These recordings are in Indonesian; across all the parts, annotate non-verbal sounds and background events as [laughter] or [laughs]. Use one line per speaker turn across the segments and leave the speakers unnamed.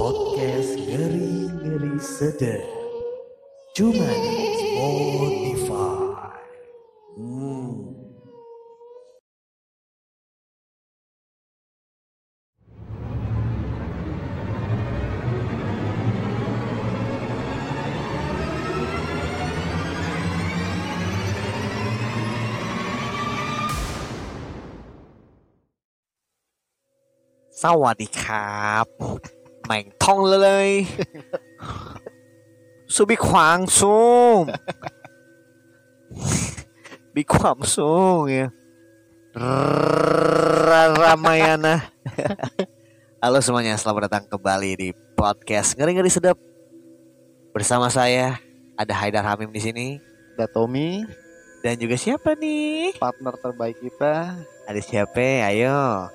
Podcast ngeri-ngeri sedap. Cuma di Spotify. Hmm.
s วั 明通啦你，是咪狂送？咪狂送 ya. [laughs] [laughs] Ramayana. [laughs] Halo semuanya, selamat datang kembali di podcast ngeri-ngeri sedap. Bersama saya ada Haidar Hamim di sini,
ada Tommy,
dan juga siapa nih?
Partner terbaik kita.
Ada siapa? Ayo.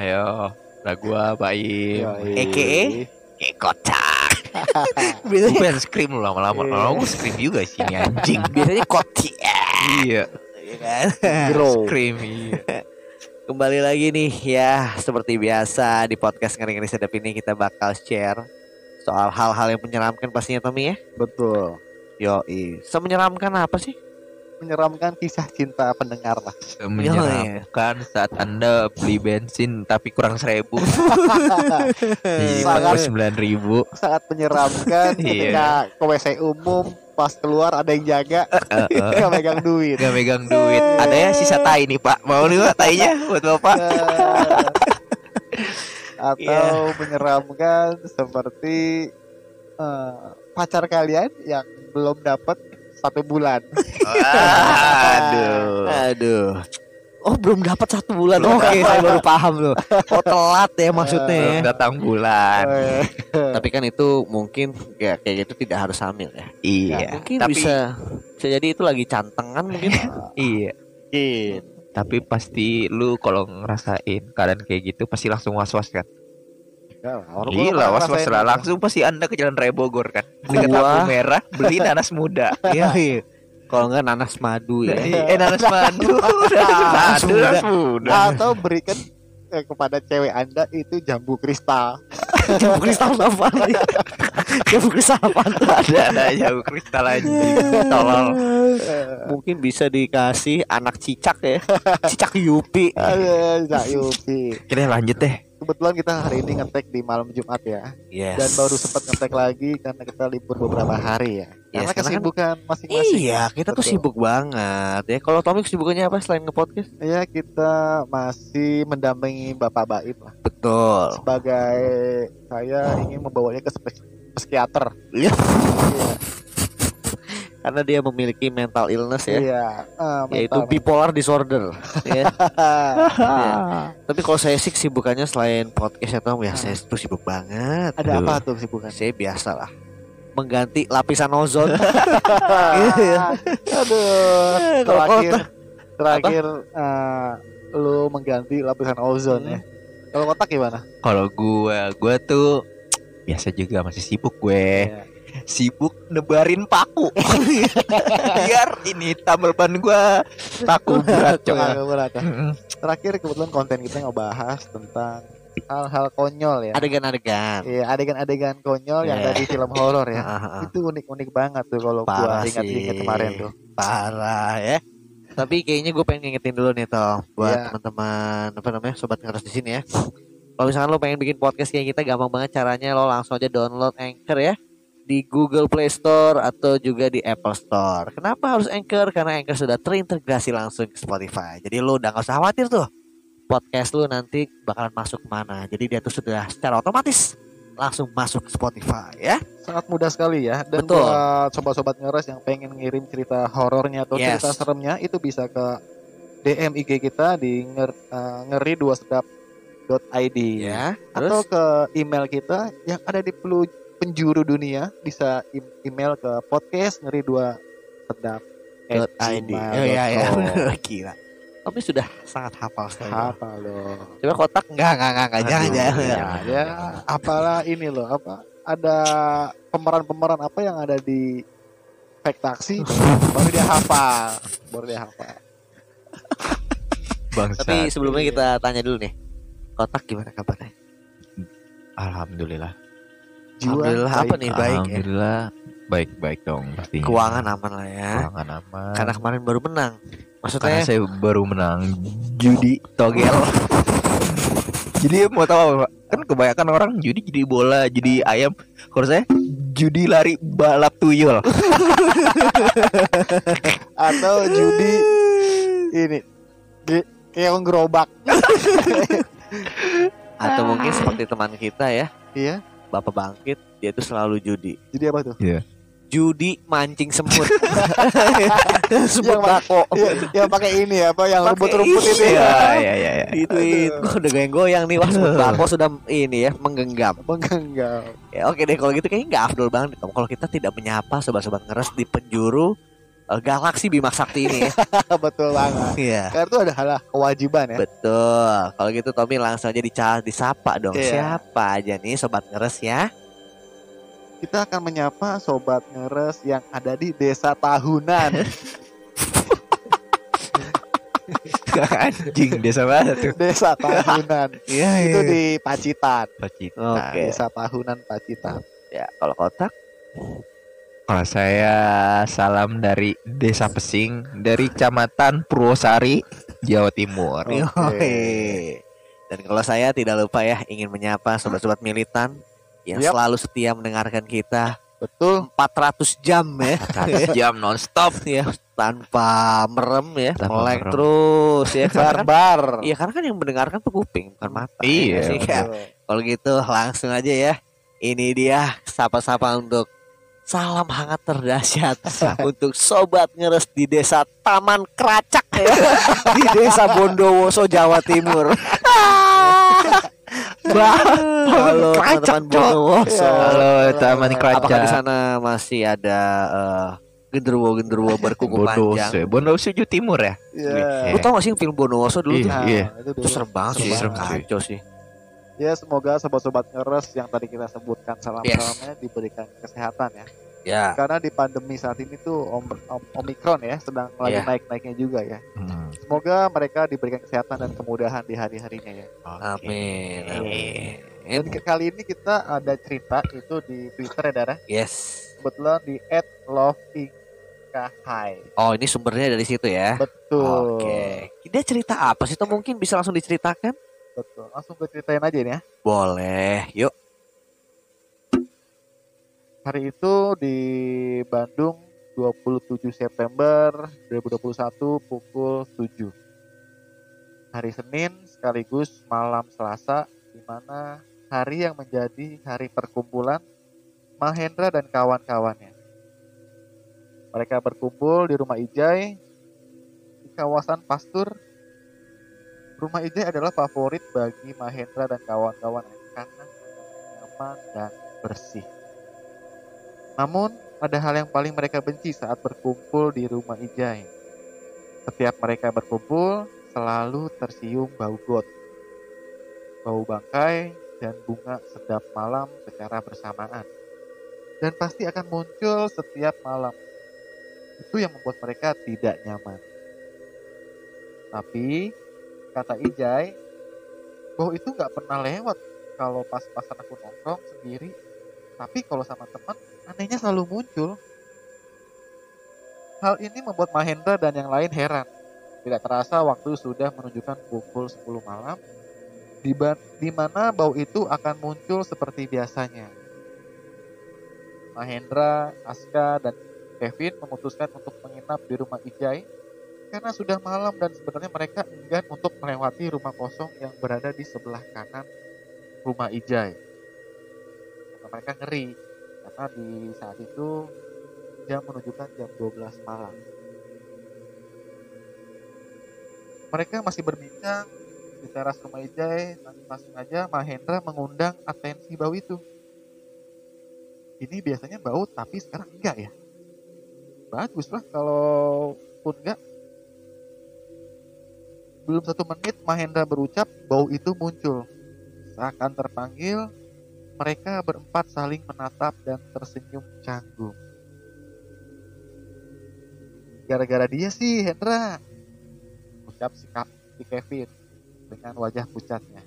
Ayo lah [laughs] gua baik.
Yoi.
EKE? Kocak.
Gue pengen scream lu lama-lama.
Iya.
Lama gue scream juga sih ini anjing. [laughs]
Biasanya kocak.
iya,
ya kan?
Grow.
scream iya.
Kembali lagi nih ya seperti biasa di podcast ngeri-ngeri sedap ini kita bakal share soal hal-hal yang menyeramkan pastinya Tommy ya.
Betul.
Yo, semenyeramkan apa sih?
Menyeramkan kisah cinta pendengar lah.
Menyeramkan saat anda beli bensin tapi kurang seribu. Jadi
Sangat-
empat sembilan ribu.
Sangat menyeramkan
Iya.
ketika ke WC umum pas keluar ada yang jaga [laughs] nggak megang duit.
Gak megang duit. Ada ya sisa tai nih pak. Mau nih pak tainya buat bapak. [laughs]
Atau
Iya.
menyeramkan seperti eh, pacar kalian yang belum dapat satu bulan.
Aduh.
Aduh. Oh belum dapat satu bulan. Oke, saya baru paham loh. Oh telat ya maksudnya. ya.
Belum datang bulan. [laughs]
Tapi kan itu mungkin ya kayak gitu tidak harus hamil ya.
Iya.
Mungkin
Tapi
bisa bisa jadi itu lagi cantengan mungkin.
iya.
Mungkin.
Tapi pasti lu kalau ngerasain keadaan kayak gitu pasti langsung was-was kan?
Ya, orang gua
Gila, was-was
ngerasain
lah. Langsung pasti anda ke Jalan Raya Bogor kan? Dekat
Gua-
lampu merah, beli nanas muda. [laughs]
Iya, iya. Kalau enggak nanas madu ya.
eh nanas madu, [laughs] nanas madu, nanas muda.
atau berikan eh, kepada cewek anda itu jambu kristal [laughs]
Jambu kristal apa? Jambu kristal apa?
Ada ada jauh kristal aja. Tolol.
Mungkin bisa dikasih anak cicak ya. Cicak Yupi.
Aduh, Cak Yupi.
Kita lanjut deh.
Kebetulan kita hari ini ngetek di malam Jumat ya
Yes.
dan baru sempat ngetek lagi karena kita libur beberapa hari ya
Yes,
karena
kan-
kesibukan masing-masing
Iya, kita tuh
Betul.
sibuk banget ya. Kalau Tommy kesibukannya apa selain nge-podcast?
ya kita masih mendampingi Bapak Baim lah
Betul.
sebagai saya ingin membawanya ke psikiater
Iya.
Iya,
Karena dia memiliki mental illness ya.
iya Ah,
Yaitu
mental-
bipolar disorder. ya.
Iya. [laughs]
Tapi kalau saya sih kesibukannya selain podcast ya Tom ya, saya tuh sibuk banget.
ada
Aduh.
apa tuh kesibukan
Saya biasa lah mengganti lapisan ozon. [laughs]
aduh
Kalau
terakhir
kotak-
terakhir eh, lu mengganti lapisan ozon
Hmm.
ya kalau kotak gimana
Kalau gua, gua tuh biasa juga masih sibuk gue.
Iya.
Sibuk nebarin paku. [laughs] Biar ini tambal ban gua paku berat.
Coba berat ya. Terakhir kebetulan konten kita ngebahas tentang hal-hal konyol ya.
Adegan-adegan.
Iya, adegan-adegan konyol yang
Iya.
ada di film horor ya. [laughs] Itu unik-unik banget tuh kalau gua ingat-ingat kemarin tuh.
Parah ya. Tapi kayaknya gue pengen ngingetin dulu nih toh buat
Iya.
teman-teman apa namanya sobat ngeres di sini ya. Kalau misalkan lo pengen bikin podcast kayak kita gampang banget caranya lo langsung aja download Anchor ya di Google Play Store atau juga di Apple Store. Kenapa harus Anchor? Karena Anchor sudah terintegrasi langsung ke Spotify. Jadi lo udah gak usah khawatir tuh podcast lu nanti bakalan masuk ke mana. Jadi dia tuh sudah secara otomatis langsung masuk ke Spotify ya.
Sangat mudah sekali ya. Dan
Betul.
buat sobat-sobat ngeres yang pengen ngirim cerita horornya atau
Yes.
cerita seremnya itu bisa ke DM IG kita di nger, eh, ngeri dua sedap.id
Ya.
atau ke email kita yang ada di pelu- penjuru dunia bisa email ke podcast ngeri dua sedap
dot ID. Oh, iya ya. [laughs] Gila. Tommy sudah sangat hafal sekali.
apa loh
Coba kotak enggak enggak enggak, enggak jangan jangan.
ya, ya apalah ini loh apa ada pemeran-pemeran apa yang ada di fake taksi baru dia hafal baru dia hafal [laughs]
Bangsa.
Tapi sebelumnya kita tanya dulu nih. Kotak gimana kabarnya?
alhamdulillah
jiwa
Alhamdulillah apa
baik.
nih baik ya.
Alhamdulillah baik-baik dong pastinya.
Keuangan aman lah ya.
Keuangan aman.
Karena kemarin baru menang.
Karena
Maksudnya
saya baru menang judi
togel. [laughs]
Jadi mau tahu apa? Pak? Kan kebanyakan orang judi jadi bola, jadi ayam. Kalau saya judi lari balap tuyul. [laughs]
atau judi ini keong gerobak [laughs]
Atau mungkin seperti teman kita ya,
iya
Bapak Bangkit, dia itu selalu judi.
jadi apa tuh
Judi mancing semut. [laughs] [laughs] semut
Yang
bako.
Iya, yang pakai ini apa yang rumput-rumput itu
ya.
ya
ya ya ya. [laughs]
Itu itu udah goyang-goyang nih wah semut bako sudah ini ya menggenggam.
menggenggam
Ya oke deh kalau gitu kayaknya nggak afdol banget. Kalau kita tidak menyapa sobat-sobat ngeres di penjuru eh, galaksi Bima Sakti ini ya. [laughs]
betul banget
Iya.
karena itu adalah kewajiban ya
Betul. Kalau gitu Tommy langsung aja dica disapa dong.
Iya.
Siapa aja nih sobat ngeres ya?
kita akan menyapa sobat ngeres yang ada di desa tahunan [laughs]
Anjing desa mana tuh?
desa tahunan [laughs]
Iya
itu di Pacitan
Pacitan.
Oke.
desa tahunan Pacitan
Ya kalau kotak
Kalau saya salam dari Desa Pesing dari Kecamatan Purwosari, Jawa Timur.
Oke.
Yoi. Dan kalau saya tidak lupa ya ingin menyapa sobat-sobat militan yang
Yap.
selalu setia mendengarkan kita
betul
400 jam ya.
100 [laughs] jam nonstop.
ya tanpa merem ya,
Tanpa
melek
merem.
terus ya kan,
barbar
Iya karena kan yang mendengarkan tuh kuping bukan mata.
Iya,
ya sih?
betul.
Ya, Kalau gitu langsung aja ya. Ini dia sapa-sapa untuk salam hangat terdahsyat [laughs] untuk sobat ngeres di desa Taman Keracak ya [laughs] di desa Bondowoso Jawa Timur. [laughs] Halo
Keracak,
teman-teman Bondowoso.
Halo Taman
Apakah di
Keracak.
sana masih ada eh, genderuwo-genderuwo berkuku
Bondowoso.
panjang?
Bondowoso Jawa Timur ya?
Iya.
Lu tau gak sih film Bondowoso dulu tuh?
Iya. Iya.
itu
serem banget sih,
Serem
kacau sih.
Ya semoga sobat-sobat ngeres yang tadi kita sebutkan
Yes.
salam-salamnya diberikan kesehatan ya.
Ya,
Karena di pandemi saat ini tuh om- om- Omikron ya sedang lagi
Iya.
naik-naiknya juga ya.
Hmm.
Semoga mereka diberikan kesehatan dan kemudahan di hari-harinya ya.
amin. Amin.
Dan kali ini kita ada cerita itu di Twitter ya Dara.
Yes.
Kebetulan di @lovingkahai.
Oh, ini sumbernya dari situ ya.
Betul.
Oke. Dia cerita apa sih? Itu mungkin bisa langsung diceritakan?
Betul. Langsung gue ceritain aja ini ya.
Boleh. Yuk.
Hari itu di Bandung 27 September 2021 pukul 7. Hari Senin sekaligus malam Selasa di mana hari yang menjadi hari perkumpulan Mahendra dan kawan-kawannya. Mereka berkumpul di rumah Ijai di kawasan Pastur. Rumah Ijai adalah favorit bagi Mahendra dan kawan-kawan karena nyaman dan bersih. Namun, ada hal yang paling mereka benci saat berkumpul di rumah Ijai. Setiap mereka berkumpul, selalu tersium bau got, bau bangkai, dan bunga sedap malam secara bersamaan. Dan pasti akan muncul setiap malam. Itu yang membuat mereka tidak nyaman. Tapi, kata Ijai, bau itu nggak pernah lewat kalau pas-pasan aku nongkrong sendiri. Tapi kalau sama teman, anehnya selalu muncul. Hal ini membuat Mahendra dan yang lain heran. Tidak terasa waktu sudah menunjukkan pukul 10 malam, di mana bau itu akan muncul seperti biasanya. Mahendra, Aska, dan Kevin memutuskan untuk menginap di rumah Ijai karena sudah malam dan sebenarnya mereka enggan untuk melewati rumah kosong yang berada di sebelah kanan rumah Ijai. Karena mereka ngeri karena di saat itu jam menunjukkan jam 12 malam. Mereka masih berbincang di teras rumah Ijai langsung aja Mahendra mengundang atensi bau itu. Ini biasanya bau tapi sekarang enggak ya. Bagus lah kalau pun enggak. Belum satu menit Mahendra berucap bau itu muncul. Seakan terpanggil, mereka berempat saling menatap dan tersenyum canggung. Gara-gara dia sih Hendra, ucap si, Ka- si Kevin dengan wajah pucatnya.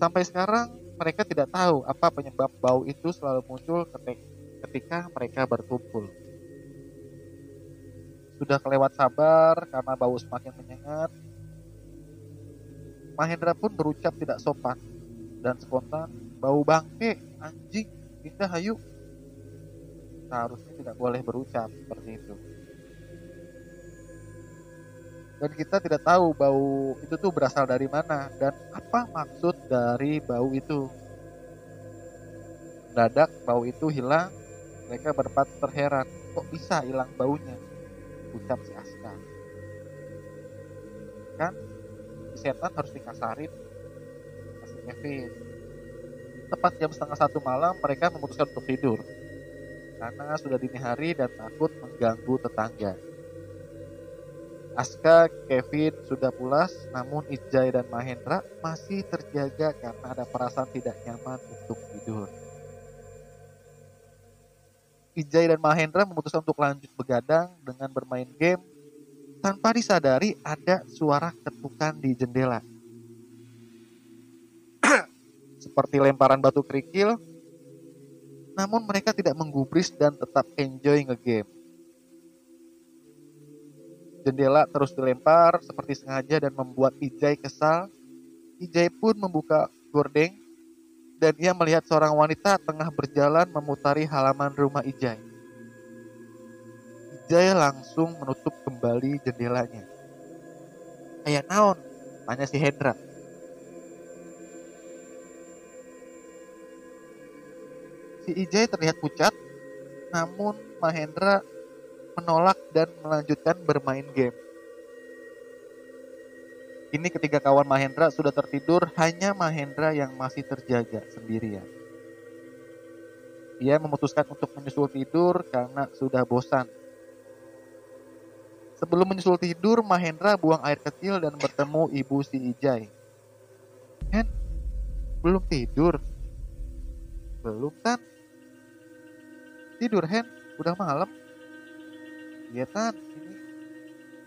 Sampai sekarang mereka tidak tahu apa penyebab bau itu selalu muncul ketik- ketika mereka berkumpul. Sudah kelewat sabar karena bau semakin menyengat. Mahendra pun berucap tidak sopan dan spontan, bau bangke, anjing, pindah hayu. Seharusnya tidak boleh berucap seperti itu. Dan kita tidak tahu bau itu tuh berasal dari mana dan apa maksud dari bau itu. Dadak bau itu hilang, mereka berempat terheran. Kok bisa hilang baunya? Ucap si Aska. Kan si setan harus dikasarin. Kasih Kevin. Tepat jam setengah satu malam mereka memutuskan untuk tidur. Karena sudah dini hari dan takut mengganggu tetangga. Aska, Kevin sudah pulas, namun Ijai dan Mahendra masih terjaga karena ada perasaan tidak nyaman untuk tidur. Ijai dan Mahendra memutuskan untuk lanjut begadang dengan bermain game tanpa disadari ada suara ketukan di jendela. [clears throat] Seperti lemparan batu kerikil, namun mereka tidak menggubris dan tetap enjoy ngegame. Jendela terus dilempar seperti sengaja dan membuat Ijai kesal. Ijai pun membuka gordeng dan ia melihat seorang wanita tengah berjalan memutari halaman rumah Ijai. Ijai langsung menutup kembali jendelanya. Ayah naon? Tanya si Hendra. Si Ijai terlihat pucat, namun Mahendra menolak dan melanjutkan bermain game. Ini ketiga kawan Mahendra sudah tertidur, hanya Mahendra yang masih terjaga sendirian. Ia memutuskan untuk menyusul tidur karena sudah bosan. Sebelum menyusul tidur, Mahendra buang air kecil dan bertemu ibu si Ijai. Hen, belum tidur? Belum kan? Tidur Hen, udah malam. Iya Tan, ini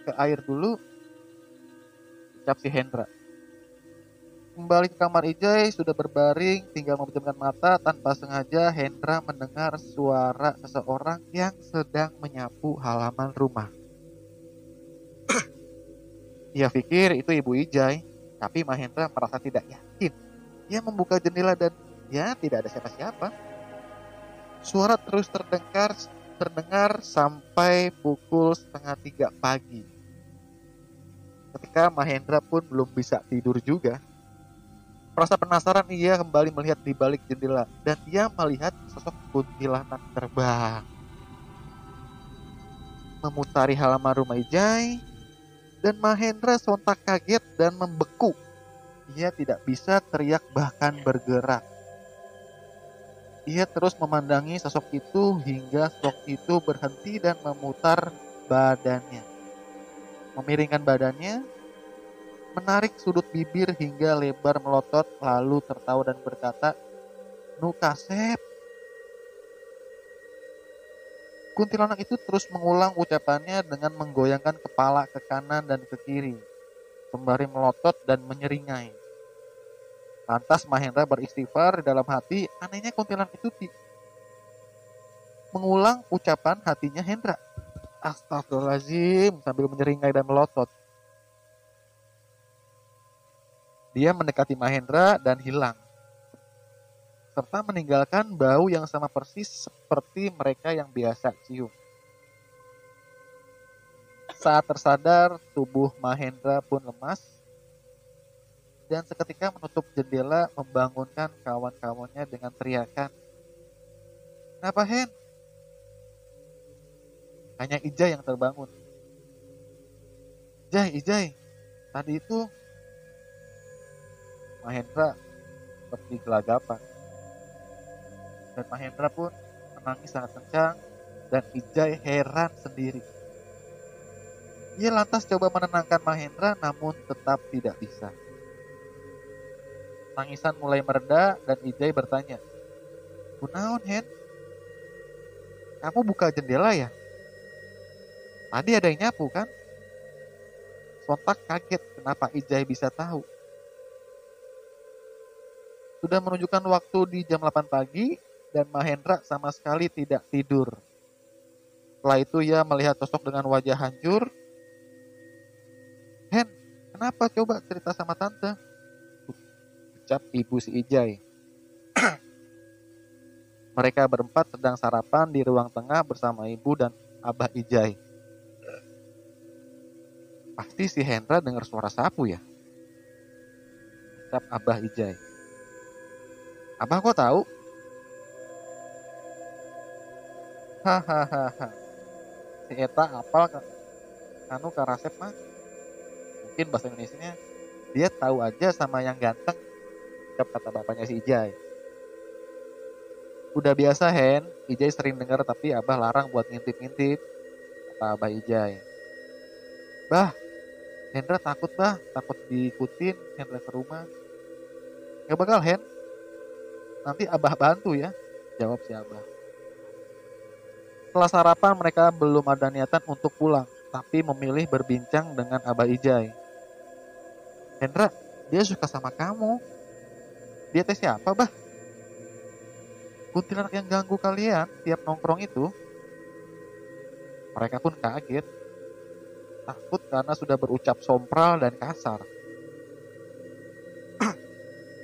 ke air dulu. Ucap si Hendra. Kembali ke kamar Ijai, sudah berbaring, tinggal memejamkan mata tanpa sengaja Hendra mendengar suara seseorang yang sedang menyapu halaman rumah. [clears throat] Ia pikir itu ibu Ijai, tapi Mahendra merasa tidak yakin. Ia membuka jendela dan ya tidak ada siapa-siapa. Suara terus terdengar terdengar sampai pukul setengah tiga pagi. Ketika Mahendra pun belum bisa tidur juga. Merasa penasaran ia kembali melihat di balik jendela dan ia melihat sosok kuntilanak terbang. Memutari halaman rumah Ijai dan Mahendra sontak kaget dan membeku. Ia tidak bisa teriak bahkan bergerak. Ia terus memandangi sosok itu hingga sosok itu berhenti dan memutar badannya. Memiringkan badannya, menarik sudut bibir hingga lebar melotot lalu tertawa dan berkata, Nu kasep. Kuntilanak itu terus mengulang ucapannya dengan menggoyangkan kepala ke kanan dan ke kiri, sembari melotot dan menyeringai. Lantas Mahendra beristighfar dalam hati, anehnya kuntilanak itu mengulang ucapan hatinya Hendra. Astagfirullahaladzim sambil menyeringai dan melotot. Dia mendekati Mahendra dan hilang. Serta meninggalkan bau yang sama persis seperti mereka yang biasa cium. Saat tersadar, tubuh Mahendra pun lemas dan seketika menutup jendela membangunkan kawan-kawannya dengan teriakan. Kenapa Hen? Hanya Ijai yang terbangun. Ijai, Ijai, tadi itu Mahendra seperti gelagapan. Dan Mahendra pun menangis sangat kencang dan Ijai heran sendiri. Ia lantas coba menenangkan Mahendra namun tetap tidak bisa. Tangisan mulai mereda dan Ijai bertanya, Kunaon Hen? Kamu buka jendela ya? Tadi ada yang nyapu kan? Sontak kaget kenapa Ijai bisa tahu. Sudah menunjukkan waktu di jam 8 pagi dan Mahendra sama sekali tidak tidur. Setelah itu ia melihat sosok dengan wajah hancur. Hen, kenapa coba cerita sama tante? Ucap ibu si Ijai. [clears throat] Mereka berempat sedang sarapan di ruang tengah bersama ibu dan abah Ijai. Pasti si Hendra dengar suara sapu ya. Ucap abah Ijai. Abah kok tahu? Hahaha. Si Eta apal ka, anu karasep mah. Mungkin bahasa Indonesia dia tahu aja sama yang ganteng. Kata bapaknya si Ijai. Udah biasa Hen, Ijai sering dengar tapi Abah larang buat ngintip-ngintip. Kata Abah Ijai. Bah, Hendra takut bah, takut diikutin Hendra ke rumah. Gak bakal Hen, nanti Abah bantu ya, jawab si Abah. Setelah sarapan mereka belum ada niatan untuk pulang, tapi memilih berbincang dengan Abah Ijai. Hendra, dia suka sama kamu. Dia teh siapa bah? Kuntilanak yang ganggu kalian tiap nongkrong itu. Mereka pun kaget. Takut karena sudah berucap sompral dan kasar.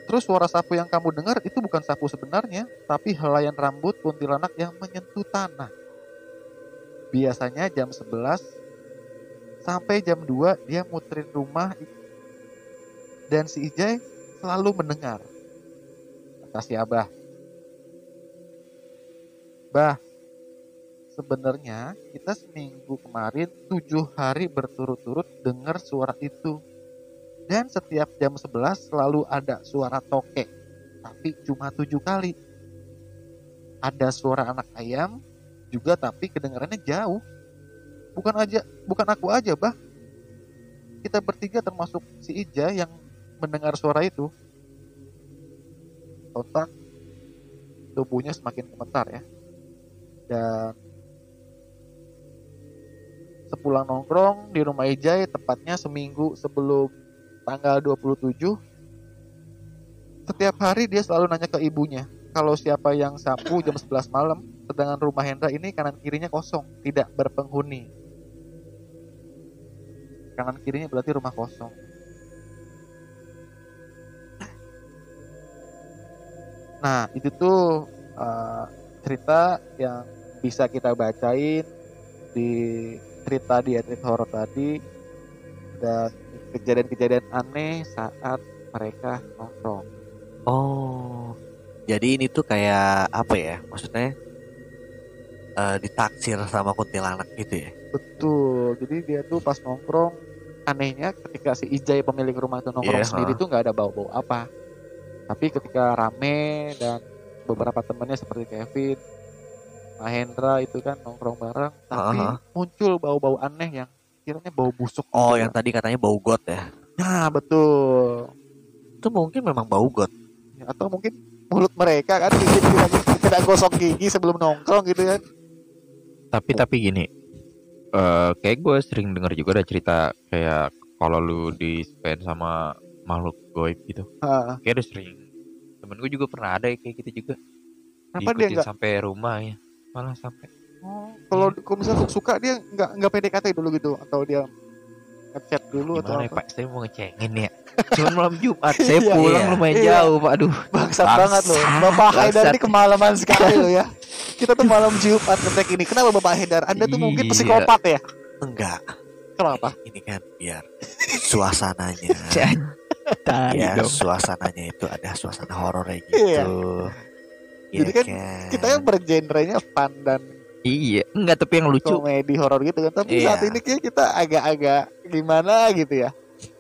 Terus suara sapu yang kamu dengar itu bukan sapu sebenarnya, tapi helaian rambut kuntilanak yang menyentuh tanah. Biasanya jam 11 sampai jam 2 dia muterin rumah dan si Ijai selalu mendengar. Kata si Abah. Bah, sebenarnya kita seminggu kemarin tujuh hari berturut-turut dengar suara itu. Dan setiap jam 11 selalu ada suara tokek, tapi cuma tujuh kali. Ada suara anak ayam juga tapi kedengarannya jauh. Bukan aja, bukan aku aja, bah. Kita bertiga termasuk si Ija yang mendengar suara itu. Otak tubuhnya semakin gemetar ya. Dan sepulang nongkrong di rumah Ijai tepatnya seminggu sebelum tanggal 27 setiap hari dia selalu nanya ke ibunya kalau siapa yang sapu jam 11 malam sedangkan rumah Hendra ini kanan kirinya kosong tidak berpenghuni. Kanan kirinya berarti rumah kosong. Nah itu tuh uh, cerita yang bisa kita bacain di cerita di Horror tadi. Dan kejadian-kejadian aneh saat mereka nongkrong.
Oh, jadi ini tuh kayak apa ya? Maksudnya eh, ditaksir sama kuntilanak gitu ya?
Betul. Jadi dia tuh pas nongkrong anehnya ketika si Ijai pemilik rumah itu nongkrong
Iya,
sendiri
ha.
tuh nggak ada bau-bau apa. Tapi ketika rame dan beberapa temannya seperti Kevin, Mahendra itu kan nongkrong bareng, tapi
Ha, ha.
muncul bau-bau aneh yang kiranya bau busuk.
Oh,
gitu.
yang tadi katanya bau got ya?
Nah, betul.
Itu mungkin memang bau got.
atau mungkin mulut mereka kan tidak, tidak gosok gigi sebelum nongkrong gitu kan
Tapi tapi gini, eh kayak gue sering denger juga ada cerita kayak kalau lu di spend sama makhluk goib gitu.
Ah,
Kayak ada sering. Temen gue juga pernah ada kayak gitu juga.
kenapa dia
sampai rumah ya. Malah sampai.
Oh, kalau kalau misalnya suka dia nggak nggak PDKT dulu gitu atau dia ngechat dulu atau
Gimana ya
apa
Pak? Saya mau ngecengin ya. Cuman malam Jumat saya
Iya,
pulang
iya,
lumayan
iya.
jauh Pak. Aduh.
bangsat
Bangsat.
banget loh Bapak Haidar ini kemalaman sekali loh ya kita tuh malam Jumat ngetek ini kenapa Bapak Haidar Anda tuh mungkin
Iya.
psikopat ya
Enggak.
kenapa
Ini kan biar suasananya [laughs] ya
dong.
suasananya itu ada suasana horor kayak gitu.
Iya.
Iya
Jadi kan kita kan bergenrenya fun dan
Iya. Enggak tapi yang lucu.
komedi horor gitu kan tapi
Iya.
saat ini kayak kita agak-agak gimana gitu ya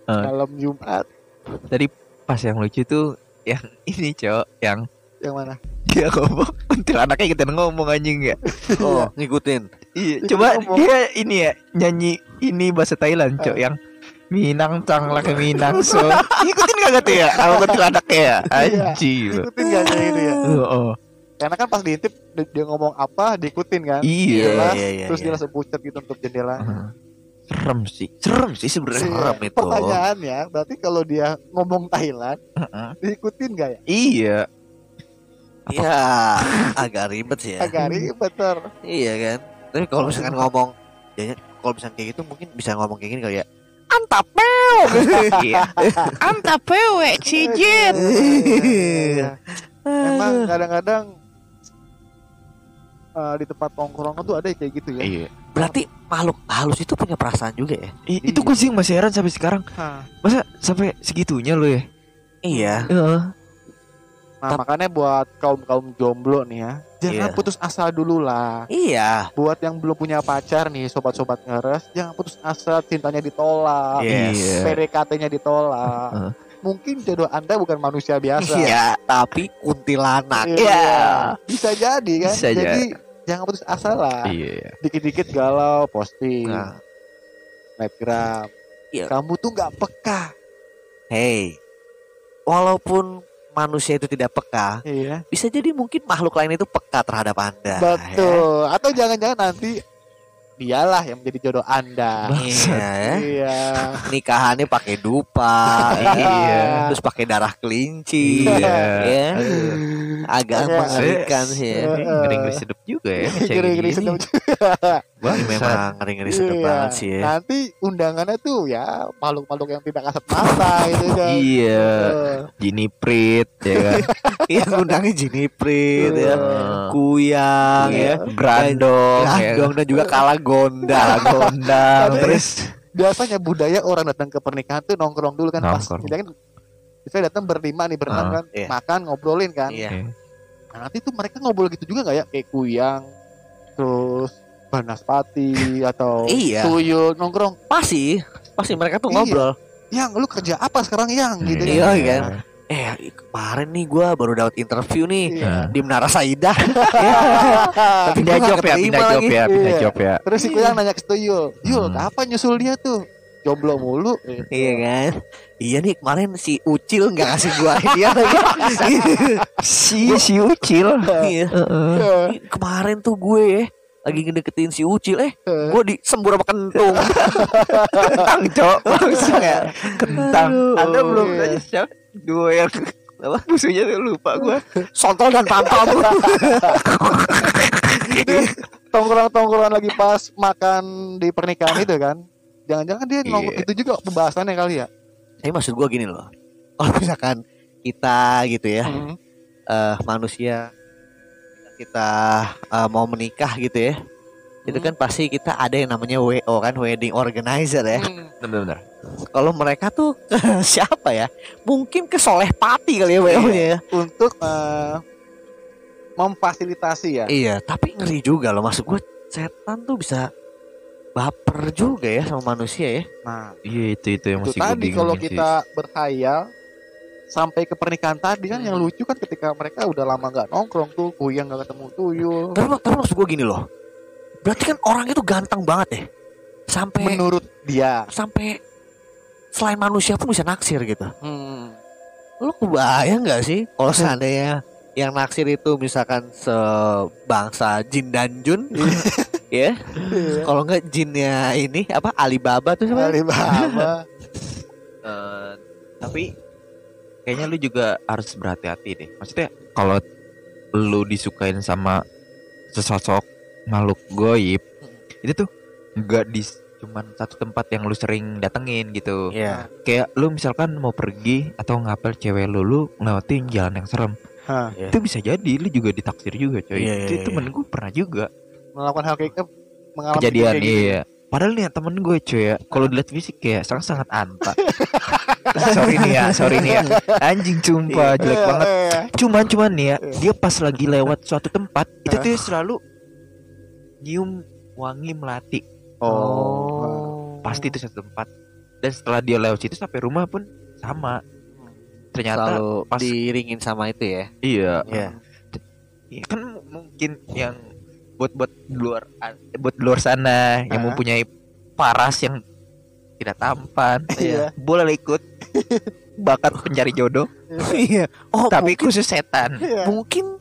Eh.
malam Jumat
Tadi pas yang lucu tuh yang [laughs] ini cowok yang
yang mana
dia ngomong kuntilanaknya kita ngomong anjing ya. [laughs]
Oh, ngikutin.
Iya, coba
ngomong.
dia ini ya nyanyi ini bahasa Thailand, cok yang Minang cang laki Minang [laughs] so. Ikutin gak tuh ya? Sama kuntilanaknya ya?
Iya.
Anjir.
ikutin gak kayak gitu ya
Oh, oh.
karena kan pas diintip dia ngomong apa diikutin kan
Iya.
Jelas,
iya, iya,
terus
iya.
dia langsung pucat gitu untuk jendela
Heeh. serem sih serem sih sebenarnya
Iya.
Serem itu.
Pertanyaannya, berarti kalau dia ngomong Thailand,
Heeh.
diikutin gak ya?
iya
Iya, agak ribet sih ya.
Agak ribet ter.
Iya kan. Tapi kalau misalkan ngomong, ya kalau misalkan kayak gitu mungkin bisa ngomong kayak gini kali ya. Antapel.
iya anta pewe cijin
Iya. Emang kadang-kadang eh, di tempat tongkrongan tuh ada kayak gitu ya.
iya
Berarti makhluk halus itu punya perasaan juga ya?
I- itu gue sih masih heran sampai sekarang
Hah.
masa sampai segitunya lo ya
Iya.
Heeh.
Nah makanya buat kaum kaum jomblo nih ya, jangan
Iya.
putus asa dulu lah.
Iya.
Buat yang belum punya pacar nih, sobat-sobat ngeres, jangan putus asa, cintanya ditolak,
Yes.
Iya.
PDKT-nya ditolak.
Heeh.
Mungkin jodoh anda bukan manusia biasa.
Iya, tapi kuntilanak.
Iya. Bisa jadi kan.
Bisa
jadi jangan putus asa lah.
iya
Dikit-dikit galau, posting,
Nah,
snapgram.
Iya.
Kamu tuh nggak peka.
hey, walaupun manusia itu tidak peka,
Iya.
bisa jadi mungkin makhluk lain itu peka terhadap anda. ya.
Betul. Atau jangan-jangan nanti dialah yang menjadi jodoh anda.
Iya. ya.
Iya.
Nikahannya pakai dupa,
Iya.
terus pakai darah kelinci,
Iya.
ya. Agak
Iya.
mengerikan sih ya.
Iya.
sedep juga ya kayak
Ngeri-ngeri sedap
Ini
Bangsat.
memang ngeri-ngeri sedap
Iya.
banget sih ya.
Nanti undangannya tuh ya makhluk-makhluk yang tidak kasat mata gitu kan.
iya Jini Prit ya kan [laughs]
Iya undangnya Jiniprit ya,
Heeh.
Kuyang ya,
Grandong ya
Gandong dan juga Kala Gondang.
gondang terus
biasanya budaya orang datang ke pernikahan tuh nongkrong dulu kan pas
Nongkrong.
kita kan kita datang berlima nih berenam
Ah,
kan
iya.
makan ngobrolin kan
Iya.
nah, nanti tuh mereka ngobrol gitu juga nggak ya kayak kuyang terus banaspati atau
Iya.
tuyul nongkrong
Pasti, pasti mereka tuh
Iya.
ngobrol.
yang lu kerja apa sekarang yang gitu
Iya,
kan
kan. Eh kemarin nih gua baru dapat interview nih
Iya.
di Menara Saidah. [laughs] Tapi
pindah
gua
job ya pindah job ya pindah
Iya.
job ya
terus si kuyang nanya ke tuyul yul
Hmm.
kapan nyusul dia tuh jomblo mulu
Iya kan? Iya nih kemarin si Ucil nggak kasih gua hadiah lagi. [laughs]
si si ucil
Iya. Kemarin tuh gue ya lagi ngedeketin si Ucil. Eh
eh.
gue disembur sama kentung. [laughs]
Kentang cok. Langsung ya kentang. ada belum? Tanya siapa? Dua yang [laughs] apa? Musuhnya tuh lupa gua.
Sontol dan pam-pam
itu [laughs] tongkrongan-tongkrongan lagi pas makan di pernikahan itu kan. Jangan-jangan dia ngomong
Iya.
itu juga pembahasannya kali ya?
Tapi maksud gue gini loh. Kalau misalkan kita gitu ya
Hmm.
eh, manusia kita eh, mau menikah gitu ya itu
Hmm.
kan pasti kita ada yang namanya WO kan wedding organizer ya.
Hmm.
benar-benar
kalau mereka tuh [laughs] siapa ya? Mungkin ke Soleh Pati kali ya WO nya ya.
Untuk eh, memfasilitasi ya.
Iya tapi ngeri juga loh. Maksud gue setan tuh bisa baper juga ya sama manusia ya.
Nah.
Iya itu itu yang
itu
masih
tadi kalau
sih.
kita berkhayal sampai ke pernikahan tadi kan yang lucu kan ketika mereka udah lama nggak nongkrong tuh kuyang nggak ketemu tuyul.
Tapi, tapi maksud gue gini loh. Berarti kan orang itu ganteng banget ya? Sampai
menurut dia.
sampai selain manusia pun bisa naksir gitu.
Hmm.
Lo kebayang nggak sih kalau seandainya yang naksir itu misalkan sebangsa jin dan jun? [laughs] Ya. Kalau nggak jinnya ini apa Alibaba tuh siapa?
Alibaba. [laughs]
Eh, tapi kayaknya lu juga harus berhati-hati deh. Maksudnya kalau lu disukain sama sesosok makhluk goib, itu tuh nggak di cuman satu tempat yang lu sering datengin gitu.
Iya.
Kayak lu misalkan mau pergi atau ngapel cewek lu, lu ngelewatin jalan yang serem.
Hah.
Iya.
Itu bisa jadi lu juga ditaksir juga coy.
Iya,
itu
iya,
temen gue pernah juga
melakukan hal kayak mengalami
kejadian
kayak gitu.
Iya. Padahal nih ya, temen gue cuy ya, kalau dilihat fisik kayak sangat sangat anta. [laughs] sorry nih ya, sorry nih ya. Anjing sumpah jelek
Iya,
banget.
iya.
Cuman cuman nih ya,
Iya.
dia pas lagi lewat suatu tempat, itu tuh selalu nyium wangi melati.
oh
Pasti itu satu tempat. Dan setelah dia lewat situ sampai rumah pun sama. Ternyata
Selalu
pas
diringin sama itu ya.
iya,
Iya.
Iya, kan mungkin yang buat buat luar buat luar sana yang
Hah?
mempunyai paras yang tidak tampan [laughs]
Iya.
boleh ikut [laughs] bakat pencari jodoh
Iya. Oh,
tapi
mungkin,
khusus setan
Iya.
mungkin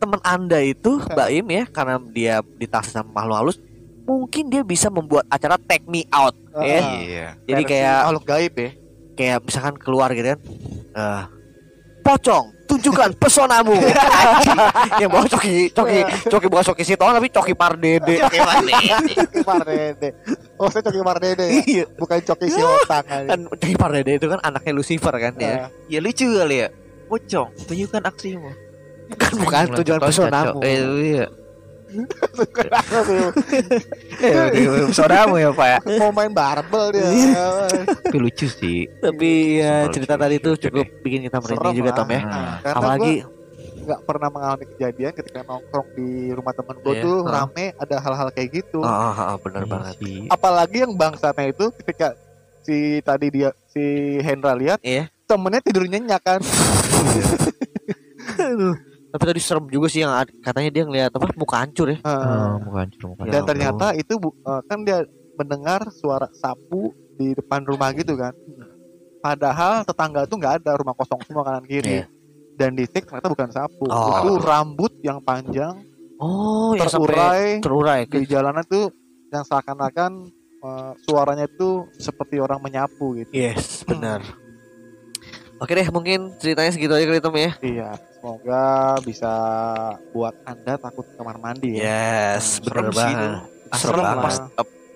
teman Anda itu Mbak Im ya karena dia ditaksir sama makhluk halus mungkin dia bisa membuat acara take me out
Ah,
ya.
Iya.
Jadi kayak
makhluk gaib ya.
kayak misalkan keluar gitu kan. Eh, pocong, tunjukkan pesonamu. [laughs] yang bawa coki, coki, coki bukan coki Sitongan tapi coki Pardede.
Coki Pardede. Oh, saya Coki Pardede ya.
Iya.
Bukan Coki Siotang aja.
Kan coki Pardede itu kan anaknya Lucifer kan ya.
Ya lucu kali ya. Pocong, tunjukkan aksimu.
Kan bukan tujuan pesonamu.
Eh, iya. [laughs] Eh, pesonamu ya, Pak.
Mau main barbel dia.
Tapi lucu sih.
Tapi ya cerita tadi tuh
lucu
cukup bikin kita merinding juga. Tom ya.
Nah,
Apalagi
nggak pernah mengalami kejadian ketika nongkrong di rumah temen gue
Iya,
tuh
ah.
rame ada hal-hal kayak gitu.
Ah, bener
iya
banget.
sih.
Apalagi yang bangsatnya itu ketika si tadi dia si Hendra lihat
Iya.
temennya tidur nyenyak kan. [laughs]
Tapi tadi serem juga sih yang katanya dia ngeliat apa muka hancur ya.
Oh, bukan cuma bukan.
Ya
Dan ternyata itu bu- eh, kan dia mendengar suara sapu di depan rumah gitu kan. Padahal tetangga tuh nggak ada rumah kosong semua kanan kiri.
Iya.
Dan dicek ternyata bukan sapu,
Oh.
itu rambut yang panjang
Oh, yang sampai
terurai
terurai.
di jalanan tuh yang seakan-akan eh, suaranya itu seperti orang menyapu gitu.
Yes, benar. Oke deh, mungkin ceritanya segitu aja kali Tom ya.
Iya, semoga bisa buat anda takut ke kamar mandi ya.
Yes,
Serem
bener
sih
banget.
dulu.
Serem
Serem
banget.
pas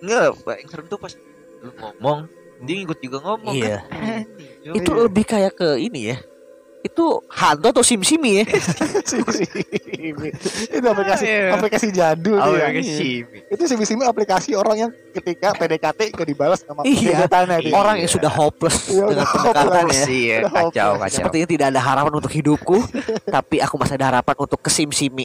enggak, Pak, yang serem tuh pas lu ngomong, dia ikut juga ngomong
Iya.
kan. [laughs]
Itu lebih kayak ke ini ya. Itu hantu atau sim-simi ya? [laughs]
Simi-simi. itu aplikasi
Iya.
aplikasi jadul
Oh, ya, sih.
Itu simi-simi aplikasi orang yang ketika PDKT gak dibalas sama
Iya.
gebetannya dia.
Orang yang sudah hopeless
Iya,
dengan pendekatan ya.
Kacau, kacau.
Sepertinya tidak ada harapan untuk hidupku, [laughs] tapi aku masih ada harapan untuk ke sim-simi.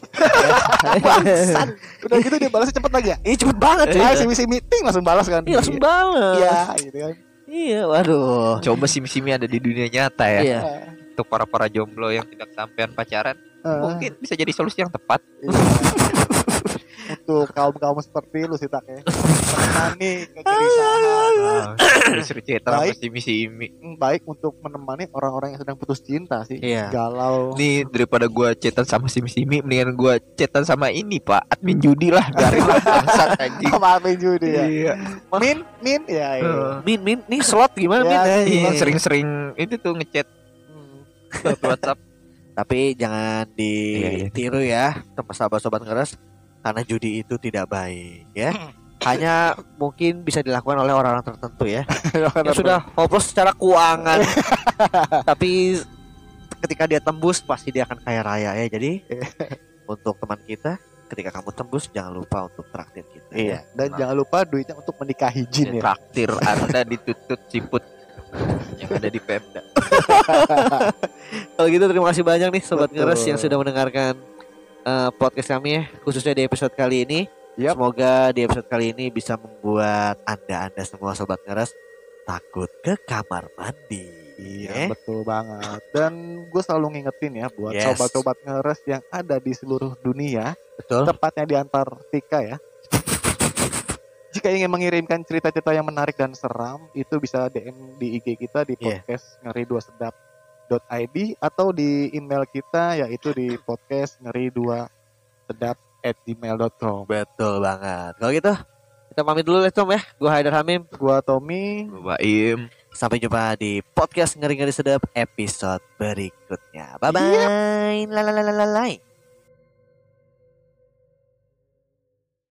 [laughs]
Bangsat. Udah gitu dia balasnya cepet lagi ya.
Ini cepet banget
Ah,
ya.
simi-simi ting langsung balas kan.
Iya langsung banget.
Iya, gitu kan.
Iya, waduh.
Coba sim-simi ada di dunia nyata ya.
Iya.
Untuk para-para jomblo yang tidak sampean pacaran,
Ah,
mungkin bisa jadi solusi yang tepat.
iya. Untuk kaum-kaum seperti lu sih tak ya. Menemani kegelisahan.
Nah, sama
Baik.
simi-simi.
Hmm, Baik untuk menemani orang-orang yang sedang putus cinta sih.
Iya.
Galau.
Nih daripada gua chatan sama simi-simi, mendingan gua chatan sama ini pak, admin judi lah, biarin lah bangsat anjing.
Maafin judi ya.
Iya.
Min, min ya. iya.
Heeh.
Min, min, nih slot gimana min?
Ya,
Eh,
Iya,
iya.
sering-sering itu tuh ngechat
Hmm.
lewat WhatsApp.
Tapi jangan
Iya, iya.
ditiru ya, teman sahabat-sobat ngeres, karena judi itu tidak baik ya. Hanya mungkin bisa dilakukan oleh orang-orang tertentu ya, [laughs] yang sudah hopeless secara keuangan. [laughs] Tapi ketika dia tembus pasti dia akan kaya raya ya. Jadi [laughs] untuk teman kita, ketika kamu tembus jangan lupa untuk traktir kita. ya.
Iya, dan jangan lupa duitnya untuk menikahi jin ya.
Traktir anda ditutut siput yang ada di Pemda.
Kalau gitu terima kasih banyak nih sobat
Betul.
ngeres yang sudah mendengarkan eh, podcast kami ya, khususnya di episode kali ini.
Yap.
Semoga di episode kali ini bisa membuat anda-anda semua sobat ngeres takut ke kamar mandi.
Iya,
Eh?
betul banget. Dan gue selalu ngingetin ya buat
Yes.
sobat-sobat ngeres yang ada di seluruh dunia,
Betul.
tepatnya di Antartika ya. Jika ingin mengirimkan cerita-cerita yang menarik dan seram, itu bisa DM di IG kita di
Iya.
podcast ngeri dua sedap id atau di email kita yaitu di podcast ngeri dua sedap at gmail.com
Betul banget. Kalau gitu kita pamit dulu ya Tom ya. Gue Haidar Hamim.
Gua Tommy
Baim.
Sampai jumpa di podcast ngeri-ngeri sedap episode berikutnya. Bye bye. Lalalala.